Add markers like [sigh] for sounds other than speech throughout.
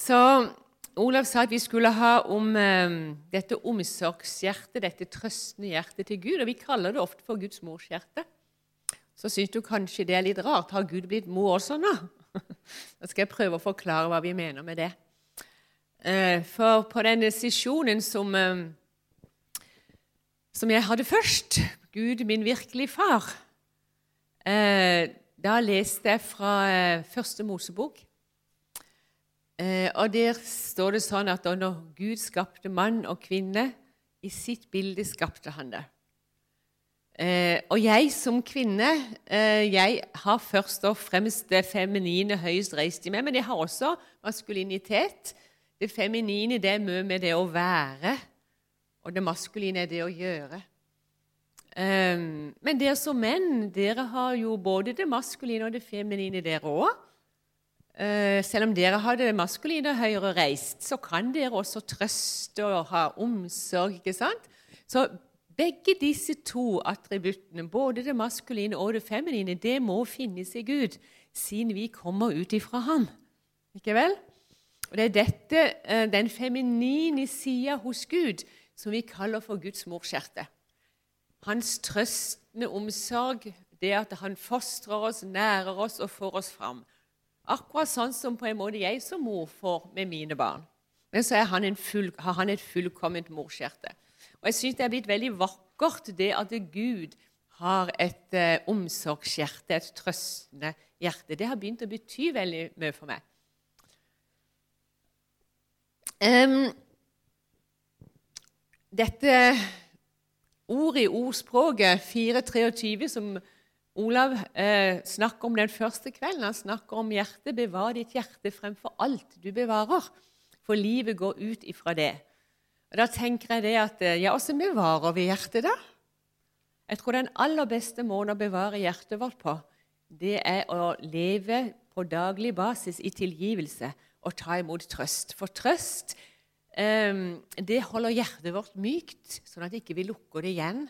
Så Olav sa at vi skulle ha om eh, dette omsorgshjertet, dette trøstende hjertet til Gud. Og vi kaller det ofte for Guds morshjerte. Så syns du kanskje det er litt rart. Har Gud blitt mor også nå? [laughs] Da skal jeg prøve å forklare hva vi mener med det. Eh, for på denne sesjonen som, eh, som jeg hadde først, Gud min virkelige far, eh, da leste jeg fra Første Mosebok. Og Der står det sånn at når Gud skapte mann og kvinne, i sitt bilde skapte han det. Og jeg som kvinne jeg har først og fremst det feminine høyest reist i meg, men jeg har også maskulinitet. Det feminine det er mye med det å være, og det maskuline er det å gjøre. Men dere som menn dere har jo både det maskuline og det feminine, dere òg. Eh, selv om dere har det maskuline høyere reist, så kan dere også trøste og ha omsorg. ikke sant? Så begge disse to attributtene, både det maskuline og det feminine, det må finnes i Gud, siden vi kommer ut ifra ham. Ikke vel? Og Det er dette, eh, den feminine sida hos Gud som vi kaller for Guds morskjerte. Hans trøstende omsorg, det at han fostrer oss, nærer oss og får oss fram. Akkurat sånn som på en måte jeg som mor får med mine barn. Men så han full, har han et fullkomment morskjerte. Og Jeg syns det er blitt veldig vakkert det at Gud har et eh, omsorgshjerte, et trøstende hjerte. Det har begynt å bety veldig mye for meg. Um, dette ordet i ordspråket 423 som Olav eh, snakker om den første kvelden, han snakker om hjertet. Bevar ditt hjerte fremfor alt du bevarer, for livet går ut ifra det. Og Da tenker jeg det at eh, Ja, åssen bevarer vi hjertet, da? Jeg tror den aller beste måten å bevare hjertet vårt på, det er å leve på daglig basis i tilgivelse og ta imot trøst. For trøst eh, det holder hjertet vårt mykt, sånn at vi ikke lukker det igjen.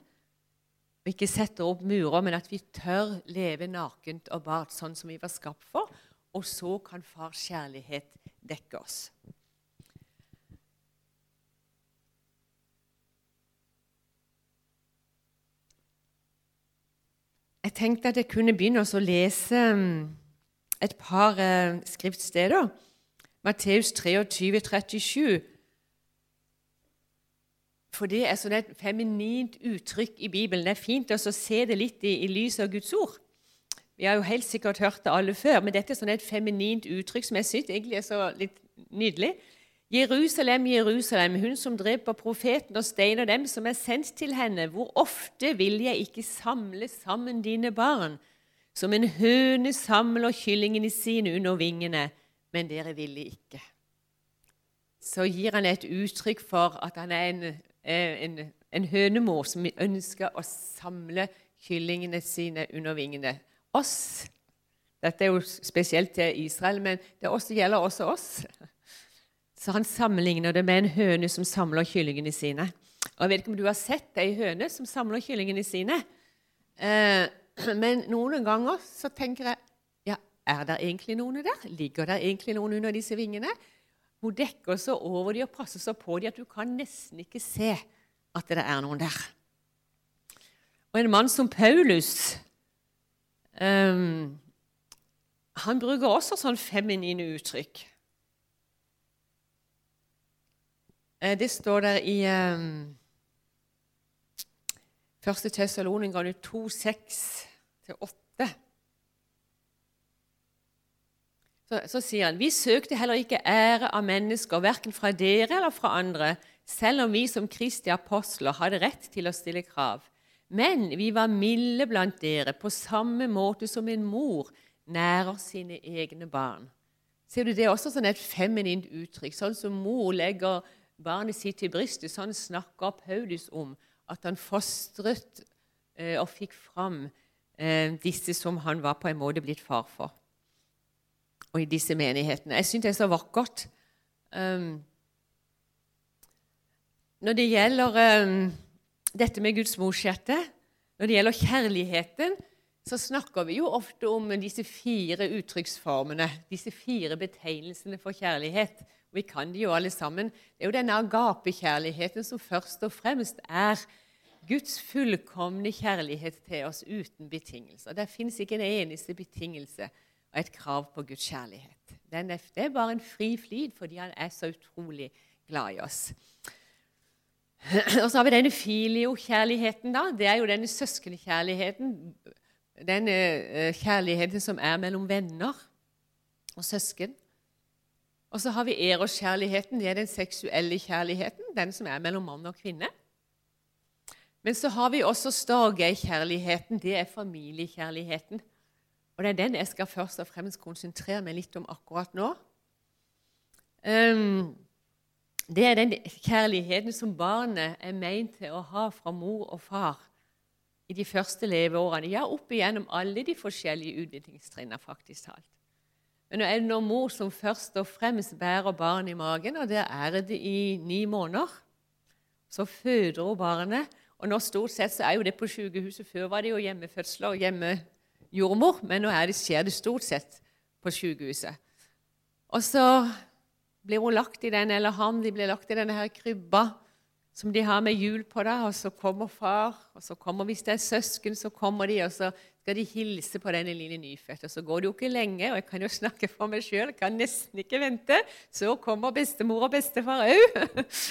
Og ikke setter opp murer, men at vi tør leve nakent og bart sånn som vi var skapt for. Og så kan fars kjærlighet dekke oss. Jeg tenkte at jeg kunne begynne å lese et par eh, skriftsteder. Matteus 23, 37. For det er sånn et feminint uttrykk i Bibelen. Det er fint å se det litt i, i lys av Guds ord. Vi har jo helt sikkert hørt det alle før, men dette er sånn et feminint uttrykk som jeg syns egentlig er så litt nydelig. Jerusalem, Jerusalem, hun som dreper profeten og steiner dem som er sendt til henne. Hvor ofte vil jeg ikke samle sammen dine barn, som en høne samler kyllingene sine under vingene? men dere ville ikke. Så gir han et uttrykk for at han er en, en, en hønemor som ønsker å samle kyllingene sine under vingene. Oss. Dette er jo spesielt til Israel, men det også gjelder også oss. Så han sammenligner det med en høne som samler kyllingene sine. Og Jeg vet ikke om du har sett ei høne som samler kyllingene sine. Eh, [clears throat] men noen ganger så tenker jeg ja, er det egentlig noen der? Ligger det egentlig noen under disse vingene? Hun dekker så over dem og passer så på dem at du kan nesten ikke se at det er noen der. Og en mann som Paulus um, Han bruker også sånn feminine uttrykk. Eh, det står der i um, 1. Tessalonika 2, Så, så, sier han vi søkte heller ikke ære av mennesker, verken fra dere eller fra andre, selv om vi som Kristi apostler hadde rett til å stille krav. Men vi var milde blant dere, på samme måte som en mor nærer sine egne barn. Ser du, Det er også sånn et feminint uttrykk. Sånn som mor legger barnet sitt til brystet, sånn snakker Paulus om at han fostret eh, og fikk fram eh, disse som han var på en måte blitt far for og i disse menighetene. Jeg syns det er så vakkert. Um, når det gjelder um, dette med Guds morshjerte, når det gjelder kjærligheten, så snakker vi jo ofte om disse fire uttrykksformene, disse fire betegnelsene for kjærlighet. Vi kan de jo alle sammen. Det er jo denne agapekjærligheten som først og fremst er Guds fullkomne kjærlighet til oss uten betingelser. Det fins ikke en eneste betingelse og et krav på Guds kjærlighet. Er, det er bare en fri flid fordi han er så utrolig glad i oss. [clears throat] Og så har vi denne filio-kjærligheten. da. Det er jo denne søskenkjærligheten denne eh, kjærligheten som er mellom venner og søsken. Og så har vi eros-kjærligheten. Det er den seksuelle kjærligheten, den som er mellom mann og kvinne. Men så har vi også storgei-kjærligheten. Det er familiekjærligheten. Og det er den jeg skal først og fremst konsentrere meg litt om akkurat nå. Um, det er den kjærligheten som barnet er meint til å ha fra mor og far i de første leveårene. Ja, opp igjennom alle de forskjellige utviklingstrinnene, faktisk talt. Men nå er det når mor som først og fremst bærer barn i magen, og der er det i ni måneder. Så føder hun barnet. Og nå stort sett så er jo det på sykehuset. Før var det jo hjemmefødsler og hjemmejordmor, men nå det, skjer det stort sett på sykehuset. Og så blir hun lagt i den, eller han de blir lagt i denne her krybba som de har med hjul på. da, og Så kommer far, og så kommer hvis det er søsken, så kommer de, og så skal de hilse på denne lille nyfødte. Så går det jo ikke lenge, og jeg kan jo snakke for meg sjøl, kan nesten ikke vente. Så kommer bestemor og bestefar òg.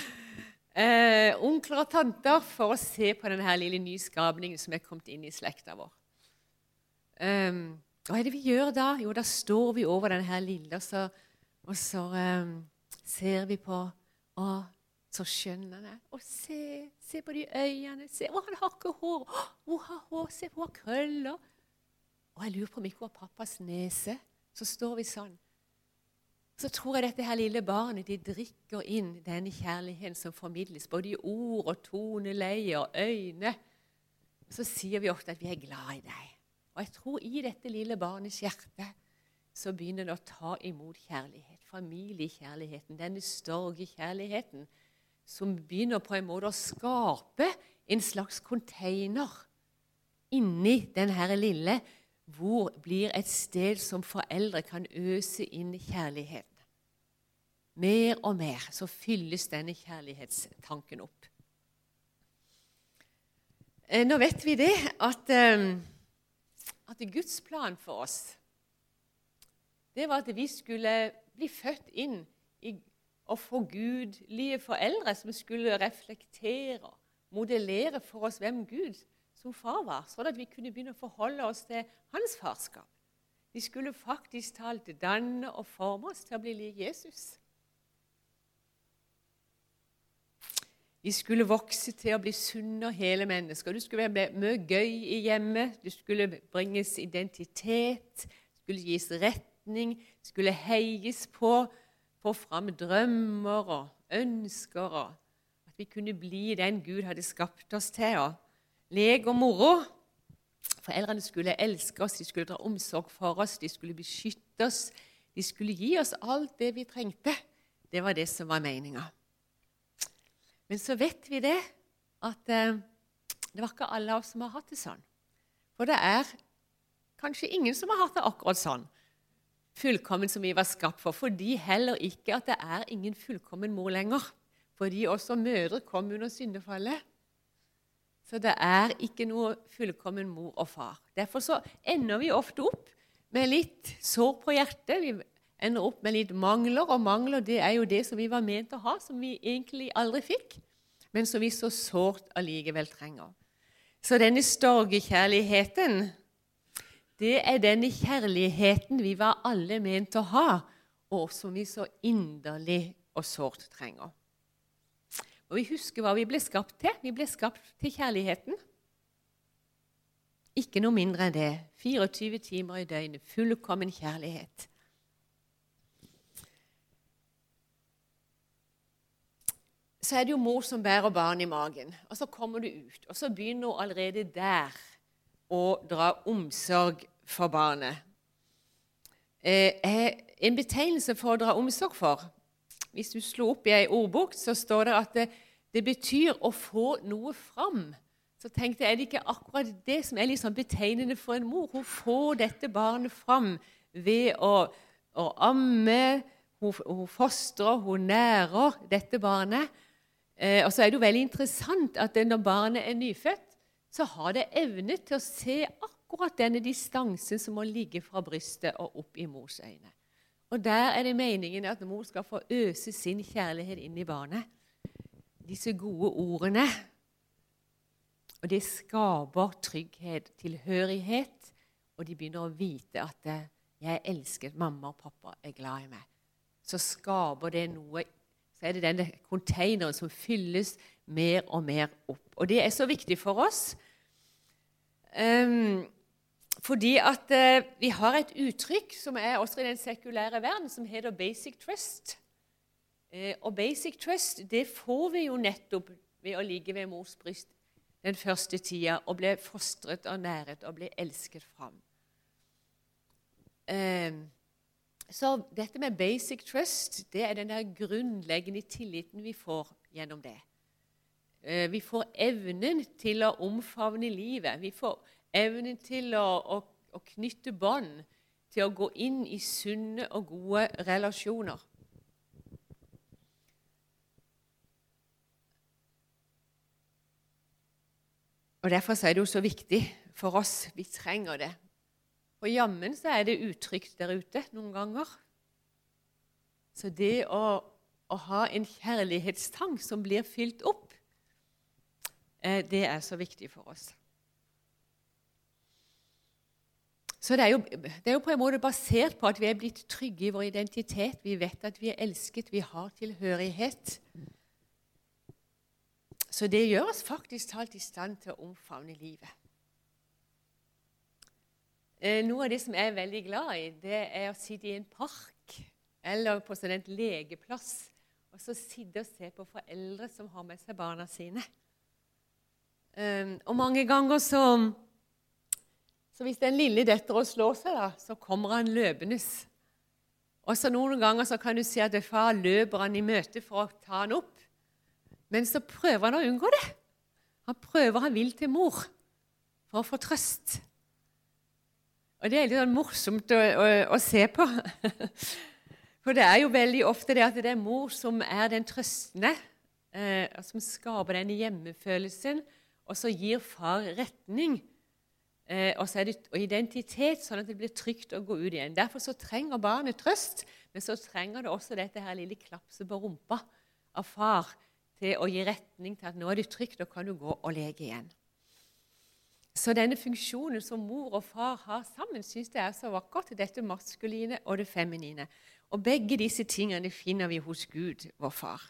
[laughs] eh, onkler og tanter for å se på denne lille nyskapningen som er kommet inn i slekta vår. Um, hva er det vi gjør da? Jo, da står vi over denne her lille, og så, og så um, ser vi på å, så skjønn han er. Og se, se på de øynene. Se, å, han har ikke hår. Å, hun har hår. Se, hun har krøller. Og jeg lurer på om ikke hun har pappas nese. Så står vi sånn. Så tror jeg dette her lille barnet de drikker inn denne kjærligheten som formidles, både i ord og toneleie og øyne. Så sier vi ofte at vi er glad i deg. Og jeg tror i dette lille barnets hjerte så begynner det å ta imot kjærlighet. Familiekjærligheten, denne storgekjærligheten som begynner på en måte å skape en slags container inni denne lille, hvor blir et sted som foreldre kan øse inn kjærlighet. Mer og mer så fylles denne kjærlighetstanken opp. Eh, nå vet vi det at, eh, at Guds plan for oss det var at vi skulle bli født inn i og få gudelige foreldre som skulle reflektere, modellere for oss hvem Gud som far var, sånn at vi kunne begynne å forholde oss til hans farskap. Vi skulle faktisk talt danne og forme oss til å bli lik Jesus. De skulle vokse til å bli sunne og hele mennesker. Du skulle være mye gøy i hjemmet. Du skulle bringes identitet, det skulle gis retning, det skulle heies på få fram drømmer og ønsker, og at vi kunne bli den Gud hadde skapt oss til. og Lek og moro. Foreldrene skulle elske oss, de skulle dra omsorg for oss, de skulle beskytte oss. De skulle gi oss alt det vi trengte. Det var det som var meninga. Men så vet vi det at eh, det var ikke alle av oss som har hatt det sånn. For det er kanskje ingen som har hatt det akkurat sånn fullkommen som vi var skapt for. Fordi heller ikke at det er ingen fullkommen mor lenger. Fordi også mødre kom under syndefallet. Så det er ikke noe fullkommen mor og far. Derfor så ender vi ofte opp med litt sår på hjertet. Vi ender opp med litt mangler, og mangler det er jo det som vi var ment å ha, som vi egentlig aldri fikk, men som vi så sårt allikevel trenger. Så denne storgekjærligheten det er denne kjærligheten vi var alle ment å ha, og som vi så inderlig og sårt trenger. Og Vi husker hva vi ble skapt til. Vi ble skapt til kjærligheten. Ikke noe mindre enn det. 24 timer i døgnet. Fullkommen kjærlighet. Så er det jo mor som bærer barn i magen. Og så kommer du ut, og så begynner hun allerede der å dra omsorg for barnet. Eh, en betegnelse for å dra omsorg for Hvis du slår opp i ei ordbok, så står det at det, det betyr å få noe fram så tenkte jeg er det ikke akkurat det som er sånn betegnende for en mor. Hun får dette barnet fram ved å, å amme, hun, hun, fostrer, hun nærer dette barnet. Eh, og så er det jo veldig interessant at når barnet er nyfødt, så har det evne til å se akkurat denne distansen som må ligge fra brystet og opp i mors øyne. Og der er det meningen at mor skal få øse sin kjærlighet inn i barnet. Disse gode ordene og det skaper trygghet, tilhørighet, og de begynner å vite at eh, 'jeg elsker mamma og pappa er glad i meg'. Så skaper det noe Så er det denne containeren som fylles mer og mer opp. Og det er så viktig for oss. Um, fordi at uh, vi har et uttrykk som er også i den sekulære verden, som heter 'basic trust'. Uh, og basic trust det får vi jo nettopp ved å ligge ved mors bryst den første tida og bli fostret og næret og bli elsket fram. Eh, så dette med basic trust det er den der grunnleggende tilliten vi får gjennom det. Eh, vi får evnen til å omfavne livet. Vi får evnen til å, å, å knytte bånd, til å gå inn i sunne og gode relasjoner. Og Derfor er det jo så viktig for oss. Vi trenger det. Og jammen så er det utrygt der ute noen ganger. Så det å, å ha en kjærlighetstang som blir fylt opp, eh, det er så viktig for oss. Så det er, jo, det er, jo, på en måte basert på at vi er blitt trygge i vår identitet. Vi vet at vi er elsket, vi har tilhørighet. Så det gjør oss faktisk talt i stand til å omfavne livet. Eh, noe av det som jeg er veldig glad i, det er å sitte i en park eller på sånn legeplass og så sitte og se på foreldre som har med seg barna sine. Um, og mange ganger så Så hvis den lille detter å slå seg, da, så kommer han løpende. Og så noen ganger så kan du si at far løper han i møte for å ta han opp. Men så prøver han å unngå det. Han prøver, han vil til mor for å få trøst. Og det er litt sånn morsomt å, å, å, se på. [laughs] For det er jo veldig ofte det at det er mor som er den trøstende, eh, som skaper den hjemmefølelsen, og så gir far retning eh, og, det, og, identitet, sånn at det blir trygt å gå ut igjen. Derfor så trenger barnet trøst, men så trenger det også dette her lille klapset på rumpa av far til å gi retning til at nå er det trygt, og kan du gå og leke igjen. Så denne funksjonen som mor og far har sammen, syns jeg er så vakkert. Dette maskuline og det feminine. Og begge disse tingene finner vi hos Gud, vår far.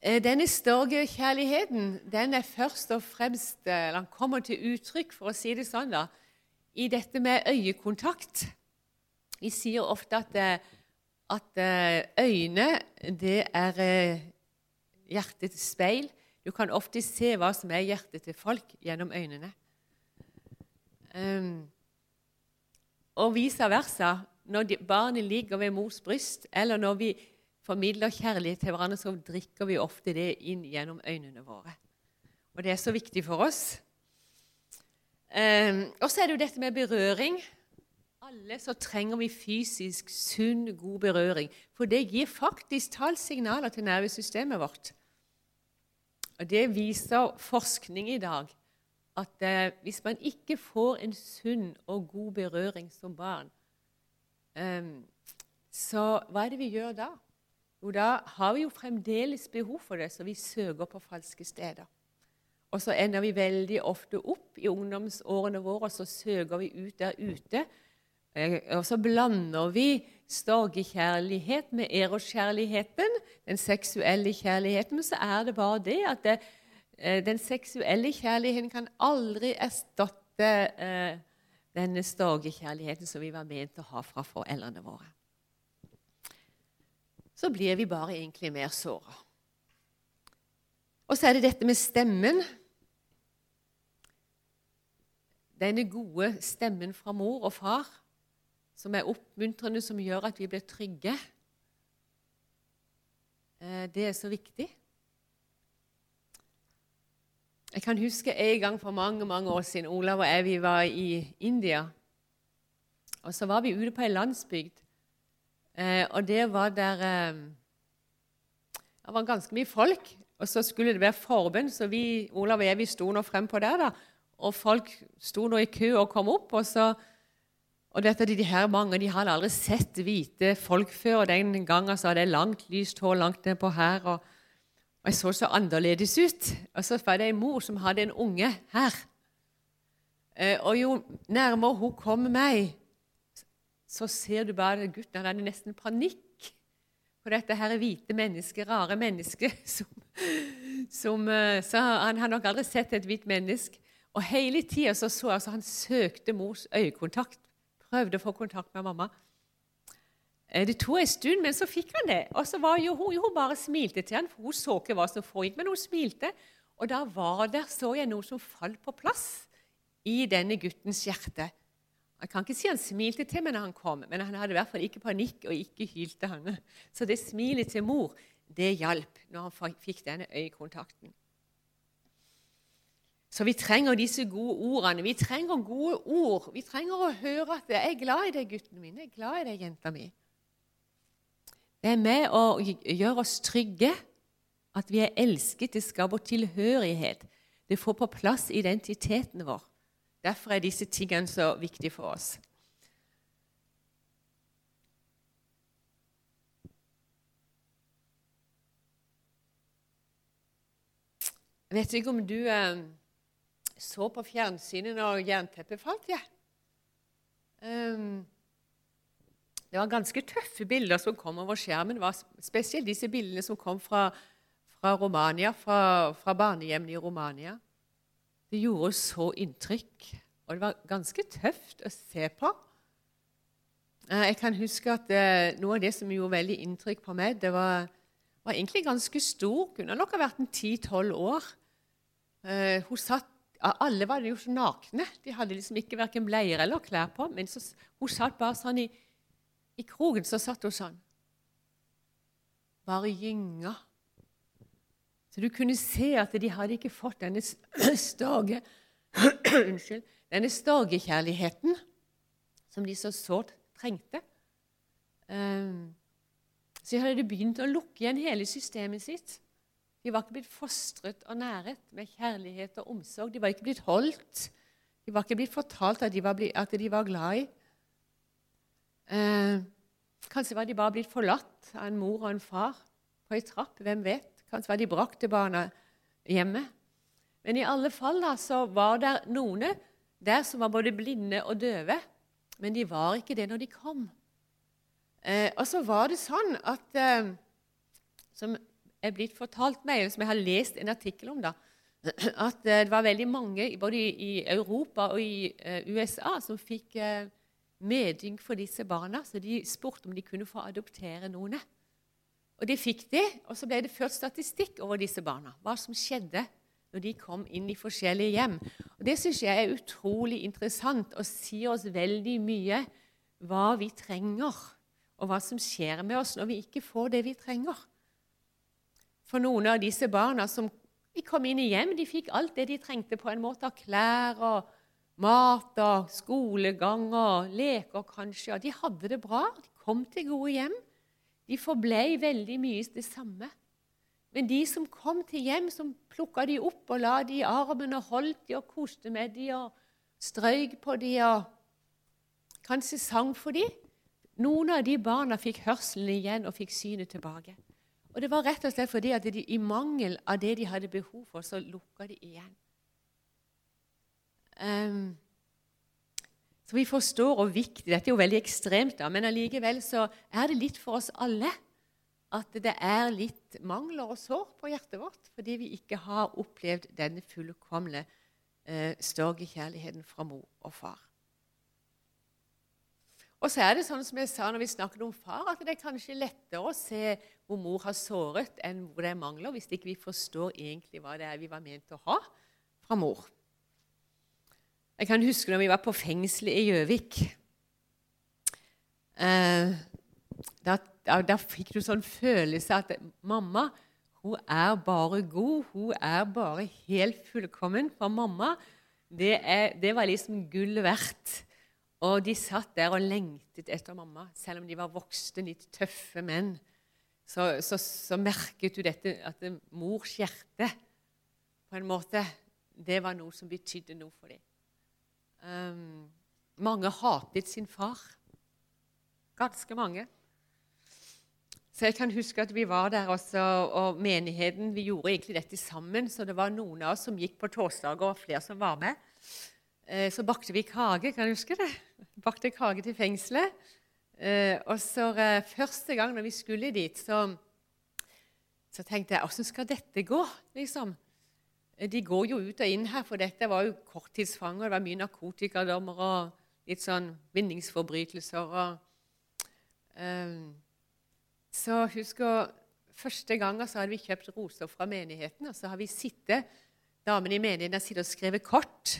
Eh, denne storgekjærligheten den er først og fremst eller den kommer til uttrykk for å si det sånn da, i dette med øyekontakt. Vi sier ofte at, eh, at øyne det er hjertets speil. Du kan ofte se hva som er hjertet til folk, gjennom øynene. Um, og vice versa. Når barnet ligger ved mors bryst, eller når vi formidler kjærlighet til hverandre, så drikker vi ofte det inn gjennom øynene våre. Og det er så viktig for oss. Um, og så er det jo dette med berøring. Alle så trenger vi fysisk sunn, god berøring. For det gir faktisk tallsignaler til nervesystemet vårt. Og Det viser forskning i dag. At eh, hvis man ikke får en sunn og god berøring som barn, eh, så hva er det vi gjør da? Jo, da har vi jo fremdeles behov for det, så vi søker på falske steder. Og så ender vi veldig ofte opp i ungdomsårene våre, og så søker vi ut der ute. Eh, og så blander vi storgekjærlighet med eroskjærligheten, den seksuelle kjærligheten. Men så er det bare det at det, eh, den seksuelle kjærligheten kan aldri erstatte eh, denne storgekjærligheten som vi var ment å ha fra foreldrene våre. Så blir vi bare egentlig mer såra. Og så er det dette med stemmen. Denne gode stemmen fra mor og far som er oppmuntrende, som gjør at vi blir trygge. Eh, det er så viktig. Jeg kan huske en gang for mange mange år siden Olav og jeg vi var i India. Og Så var vi ute på ei landsbygd, eh, og det var der eh, Det var ganske mye folk. Og så skulle det være forbønn, så vi, Olav og jeg vi sto nå frempå der. da, Og folk sto nå i kø og kom opp. og så og dette, de her Mange de hadde aldri sett hvite folk før. og Den gangen så hadde jeg langt, lyst hår langt nedpå her. Og, og jeg så så annerledes ut. Og så var det en mor som hadde en unge her. Eh, og jo nærmere hun kom meg, så ser du bare gutten han hadde nesten panikk på dette her hvite mennesket, rare mennesket. [laughs] Som, som, eh, så han har nok aldri sett et hvitt menneske. Og hele tida så, så altså, han søkte mors øyekontakt prøvde å få kontakt med mamma. Eh, det tok en stund, men så fikk han det. Og så var jo hun, hun bare smilte til han, for hun så ikke hva som foregikk, men hun smilte. Og da var der, så jeg noe som falt på plass i denne guttens hjerte. Jeg kan ikke si han smilte til meg når han kom, men han hadde i hvert fall ikke panikk og ikke hylte. han. [laughs] Så det smilet til mor, det hjalp når han fikk denne øyekontakten. Så vi trenger disse gode ordene. Vi trenger gode ord. Vi trenger å høre at 'jeg er glad i deg, gutten min', 'jeg er glad i deg, jenta mi'. Det er med å gjøre oss trygge, at vi er elsket. Det skaper tilhørighet. Det får på plass identiteten vår. Derfor er disse tingene så viktige for oss. Jeg vet ikke om du eh, så på fjernsynet når jernteppet falt. Ja. Um, det var ganske tøffe bilder som kom over skjermen. Spesielt disse bildene som kom fra, fra Romania, fra, fra barnehjemmene i Romania. Det gjorde så inntrykk, og det var ganske tøft å se på. Eh, jeg kan huske at uh, Noe av det som gjorde veldig inntrykk på meg, det var, var egentlig ganske stor. Kunne nok ha vært en ti-tolv år. Uh, hun satt alle var jo så nakne. De hadde liksom ikke verken bleier eller klær på. Men så, hun satt bare sånn i, i krogen så satt hun sånn. Bare gynga. Så du kunne se at de hadde ikke fått denne storge, [clears throat] [clears throat] Unnskyld. Denne storgekjærligheten som de så sårt trengte. Um, så hadde de begynt å lukke igjen hele systemet sitt. De var ikke blitt fostret og næret med kjærlighet og omsorg. De var ikke blitt holdt. De var ikke blitt fortalt at de var, at de var glad i. Eh, kanskje var de bare blitt forlatt av en mor og en far på ei trapp. Hvem vet? Kanskje var de brakt til barna hjemme. Men i alle fall da, så var det noen der som var både blinde og døve. Men de var ikke det når de kom. Eh, og så var det sånn at eh, som er blitt fortalt meg, eller som jeg har lest en artikkel om, da, [clears throat] at eh, det var veldig mange både i Europa og i eh, USA som fikk eh, medynk for disse barna. Så de spurte om de kunne få adoptere noen. Og det fikk de, og så ble det ført statistikk over disse barna. Hva som skjedde når de kom inn i forskjellige hjem. Og Det syns jeg er utrolig interessant og sier oss veldig mye hva vi trenger, og hva som skjer med oss når vi ikke får det vi trenger. For noen av disse barna som de kom inn i hjem, de fikk alt det de trengte på en måte av klær og mat og skolegang og leker kanskje. Og de hadde det bra. De kom til gode hjem. De forblei veldig mye det samme. Men de som kom til hjem, som plukka de opp og la de i armen og holdt de og koste med de og strøyk på de og kanskje sang for de, Noen av de barna fikk hørselen igjen og fikk synet tilbake. Og det var rett og slett fordi at de, i mangel av det de hadde behov for, så lukka de igjen. Um, så vi forstår hvor viktig Dette er jo veldig ekstremt, da, men allikevel så er det litt for oss alle at det er litt mangler og sår på hjertet vårt fordi vi ikke har opplevd denne fullkomne eh, kjærligheten fra mor og far. Og så er det sånn som jeg sa når vi snakket om far, at det er kanskje lettere å se hvor mor har såret, enn hvor det er mangler, hvis ikke vi forstår egentlig hva det er vi var ment å ha fra mor. Jeg kan huske når vi var på fengselet i Gjøvik. Eh, da, da, da, fikk du sånn følelse at mamma hun er bare god. Hun er bare helt fullkommen. For mamma, det, er, det var liksom gull verdt. Og de satt der og lengtet etter mamma, selv om de var voksne, litt tøffe menn. Så, så, så merket hun dette, at mors hjerte på en måte, det var noe som betydde noe for dem. Um, mange hatet sin far. Ganske mange. Så jeg kan huske at vi var der også, og menigheten Vi gjorde egentlig dette sammen, så det var noen av oss som gikk på torsdager, og flere som var med. Eh, så bakte vi kake, kan du huske det? Bakte kake til fengselet. Eh, og så eh, Første gang når vi skulle dit, så, så tenkte jeg åssen skal dette gå? liksom? De går jo ut og inn her, for dette var jo korttidsfanger. Det var mye narkotikadommer og litt sånn vinningsforbrytelser. og... Um, så husker Første gangen så hadde vi kjøpt roser fra menigheten, og så har vi sittet, damene i menigheten har sittet og skrevet kort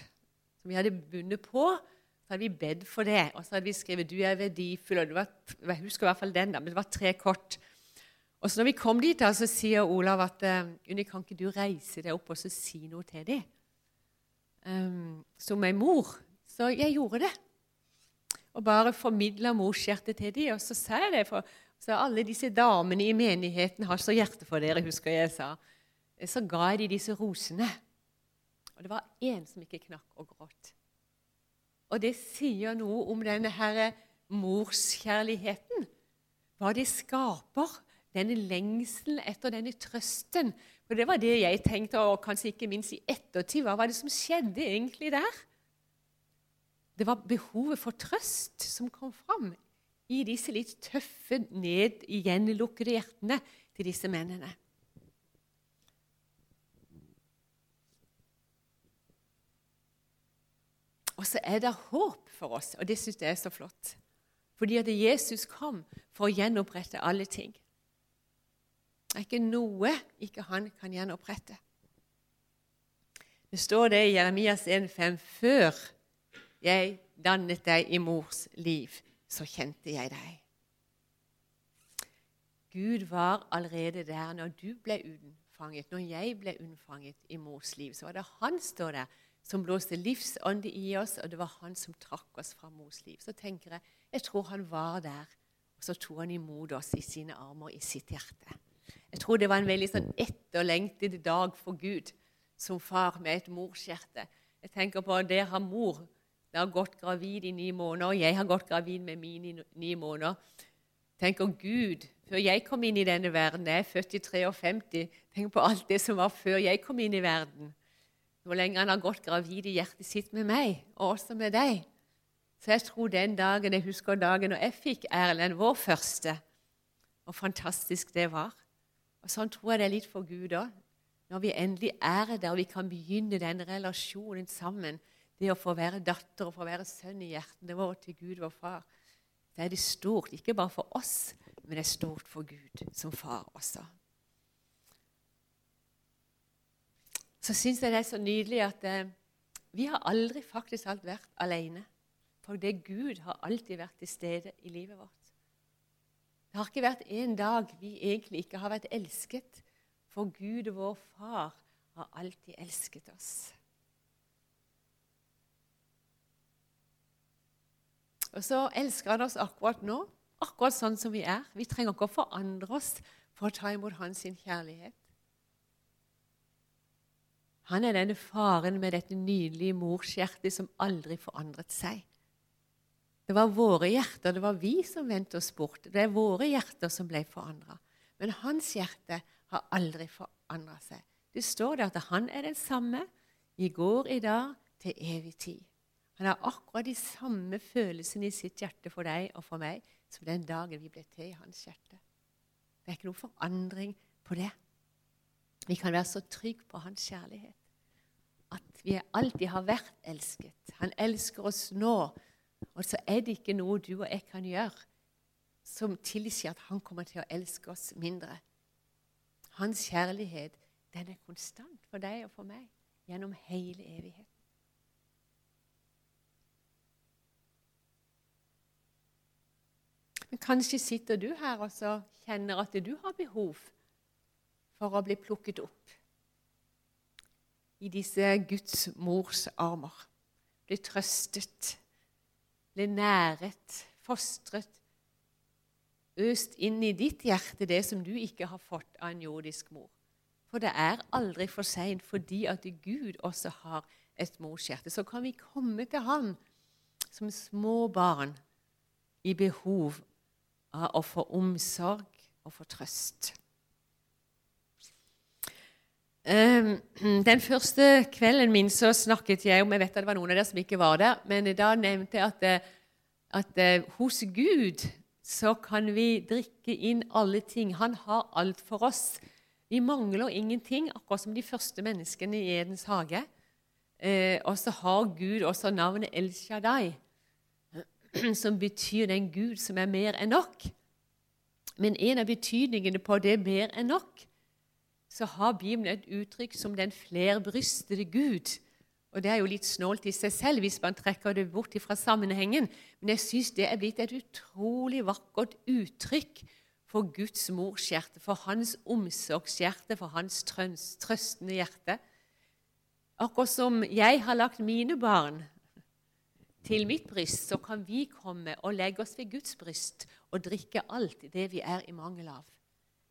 som vi hadde bundet på. Så hadde vi bedt for det, og så hadde vi skrevet 'Du er verdifull'. og det var, Jeg husker i hvert fall den, da, men det var tre kort. Og så når vi kom dit, da, så sier Olav at uh, Unni, kan ikke du reise deg opp og så si noe til dem? Um, som ei mor. Så jeg gjorde det. Og bare formidla morshjertet til dem. Og så sa jeg det, for så alle disse damene i menigheten har så hjerte for dere, husker jeg sa. Så ga jeg de disse rosene. Og det var én som ikke knakk og gråt. Og det sier noe om denne her morskjærligheten. Hva det skaper. Denne lengselen etter denne trøsten. For Det var det jeg tenkte, og kanskje ikke minst i ettertid. Hva var det som skjedde egentlig der? Det var behovet for trøst som kom fram i disse litt tøffe, ned igjenlukkede hjertene til disse mennene. Og så er det håp for oss, og det syns jeg er så flott. Fordi at Jesus kom for å gjenopprette alle ting. Det er ikke noe ikke han kan gjenopprette. Det står det i Jeremias 1,5.: Før jeg dannet deg i mors liv, så kjente jeg deg. Gud var allerede der når du ble unnfanget, når jeg ble unnfanget i mors liv. Så var det han står der, som blåste livsånde i oss, og det var han som trakk oss fra mors liv. Så tenker jeg jeg tror han var der, og så tok han imot oss i sine armer, i sitt hjerte. Jeg tror det var en veldig sånn etterlengtet dag for Gud som far med et morshjerte. Jeg tenker på der har mor jeg har gått gravid i ni måneder, og jeg har gått gravid med mine i ni måneder. Tenk om Gud, før jeg kom inn i denne verden Jeg er født i 53. Tenk på alt det som var før jeg kom inn i verden. Hvor lenge han har gått gravid i hjertet sitt med meg, og også med deg. Så jeg tror den dagen, jeg husker dagen når jeg fikk Erlend, vår første, og fantastisk det var. Og Sånn tror jeg det er litt for Gud òg. Når vi endelig er der og vi kan begynne den relasjonen sammen, det å få være datter og få være sønn i hjertene våre til Gud, vår far, så er det stort. Ikke bare for oss, men det er stort for Gud som far også. Så syns jeg det er så nydelig at eh, vi har aldri faktisk alt vært alene. For det Gud har alltid vært til stede i livet vårt. Det har ikke vært en dag vi egentlig ikke har vært elsket, for Gud vår Far har alltid elsket oss. Og så elsker han oss akkurat nå, akkurat sånn som vi er. Vi trenger ikke å forandre oss for å ta imot hans kjærlighet. Han er denne faren med dette nydelige morshjertet som aldri forandret seg. Det var våre hjerter, det var vi som vendte oss bort. Det er våre hjerter som ble forandra. Men hans hjerte har aldri forandra seg. Det står der at han er den samme i går, i dag, til evig tid. Han har akkurat de samme følelsene i sitt hjerte for deg og for meg som den dagen vi ble til i hans hjerte. Det er ikke noen forandring på det. Vi kan være så trygge på hans kjærlighet. At vi alltid har vært elsket. Han elsker oss nå. Og så er det ikke noe du og jeg kan gjøre som tilsier at han kommer til å elske oss mindre. Hans kjærlighet den er konstant for deg og for meg gjennom hele evigheten. Men kanskje sitter du her og kjenner at du har behov for å bli plukket opp i disse Guds mors armer. Bli trøstet, bli næret, fostret, øst inn i ditt hjerte det som du ikke har fått av en jordisk mor. For det er aldri for seint, fordi at Gud også har et morshjerte. Så kan vi komme til Han som små barn i behov av å få omsorg og få trøst. Ehm, den første kvelden min så snakket jeg om Jeg vet at det var noen av dere som ikke var der, men da nevnte jeg at, eh, at eh, hos Gud så kan vi drikke inn alle ting. Han har alt for oss. Vi mangler ingenting, akkurat som de første menneskene i Edens hage. Eh, og så har Gud også navnet El Shaddai, [clears throat] som betyr den Gud som er mer enn nok. Men en av betydningene på det mer enn nok så har Bibelen et uttrykk som den flerbrystede Gud. Og Det er jo litt snålt i seg selv hvis man trekker det bort fra sammenhengen. Men jeg syns det er blitt et utrolig vakkert uttrykk for Guds mors hjerte, for hans omsorgshjerte, for hans trøstende hjerte. Akkurat som jeg har lagt mine barn til mitt bryst, så kan vi komme og legge oss ved Guds bryst og drikke alt det vi er i mangel av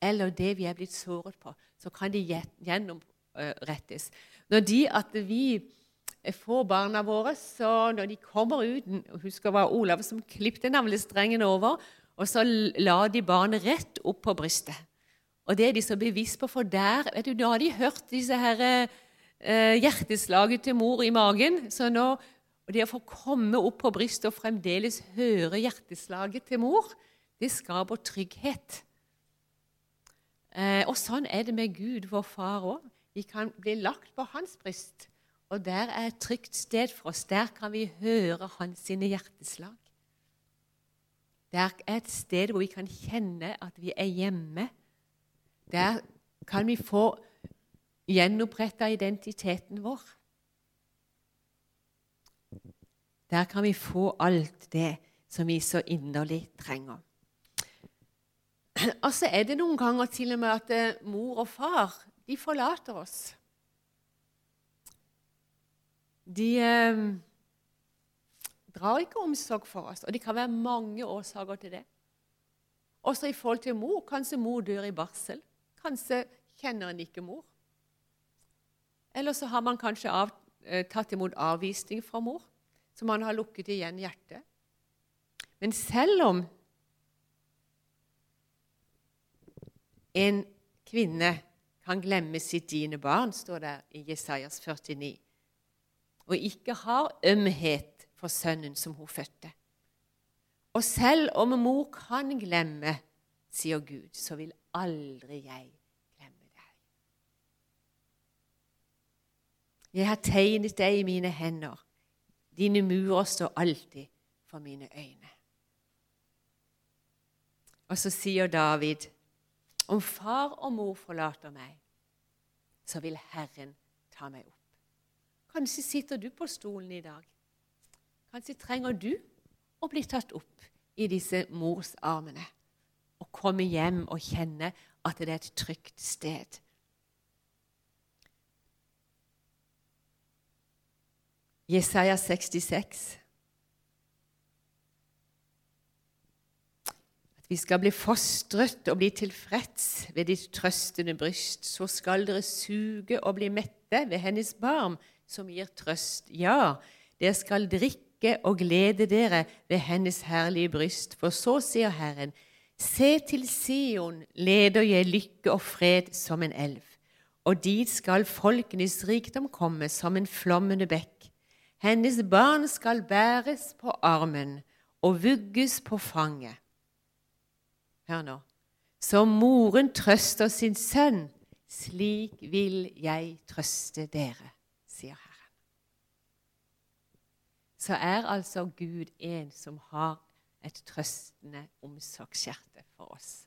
eller det vi er blitt såret på, så kan de gjennomrettes. Når de at vi får barna våre, så når de kommer ut Husker det var Olav som klippet navlestrengen over, og så la de barnet rett opp på brystet. Og det er de så bevisst på, for der vet du, Nå har de hørt disse her, eh, hjerteslaget til mor i magen. så nå, og Det å få komme opp på brystet og fremdeles høre hjerteslaget til mor, det skaper trygghet. Eh, og sånn er det med Gud, vår far òg. Vi kan bli lagt på hans bryst, og der er et trygt sted for oss. Der kan vi høre hans sine hjerteslag. Der er et sted hvor vi kan kjenne at vi er hjemme. Der kan vi få gjenoppretta identiteten vår. Der kan vi få alt det som vi så inderlig trenger. [clears throat] Og så er det noen ganger til og med at eh, mor og far de forlater oss. De eh, drar ikke omsorg for oss, og det kan være mange årsaker til det. Også i forhold til mor. Kanskje mor dør i barsel. Kanskje kjenner en ikke mor. Eller så har man kanskje av, eh, tatt imot avvisning fra mor, så man har lukket igjen hjertet. Men selv om En kvinne kan glemme sitt dine barn, står det i Jesajas 49, og ikke har ømhet for sønnen som hun fødte. Og selv om mor kan glemme, sier Gud, så vil aldri jeg glemme deg. Jeg har tegnet deg i mine hender, dine murer står alltid for mine øyne. Og så sier David om far og mor forlater meg, så vil Herren ta meg opp. Kanskje sitter du på stolen i dag. Kanskje trenger du å bli tatt opp i disse mors armene og komme hjem og kjenne at det er et trygt sted. Jesaja 66. vi skal bli fostret og bli tilfreds ved ditt trøstende bryst. Så skal dere suge og bli mette ved hennes barm, som gir trøst. Ja, dere skal drikke og glede dere ved hennes herlige bryst. For så sier Herren, se til Sion leder jeg lykke og fred som en elv. Og dit skal folkenes rikdom komme som en flommende bekk. Hennes barn skal bæres på armen og vugges på fanget. Hør nå. Som moren trøster sin sønn, slik vil jeg trøste dere, sier Herren. Så er altså Gud en som har et trøstende omsorgshjerte for oss.